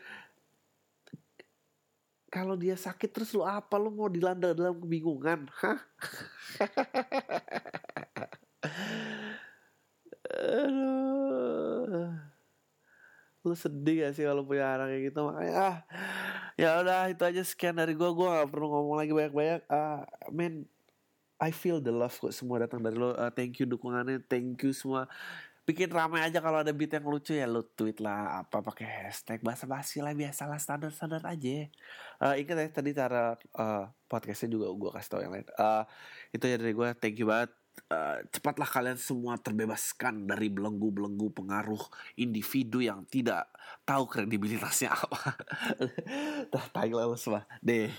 Kalau dia sakit terus lo apa? Lo mau dilanda dalam kebingungan? Hah Aduh. lu sedih gak sih kalau punya anak kayak gitu? Makanya ah ya udah itu aja sekian dari gue gue gak perlu ngomong lagi banyak banyak ah man I feel the love kok semua datang dari lo. Ah, thank you dukungannya. Thank you semua. Bikin ramai aja kalau ada beat yang lucu ya. Lo tweet lah apa pakai hashtag bahasa basi lah biasalah standar standar aja. Eh ingat ya tadi cara eh, podcastnya juga gue kasih tau yang lain. Eh itu ya dari gue thank you banget Uh, cepatlah kalian semua terbebaskan dari belenggu-belenggu pengaruh individu yang tidak tahu kredibilitasnya apa. Dah, tai lah semua. Deh.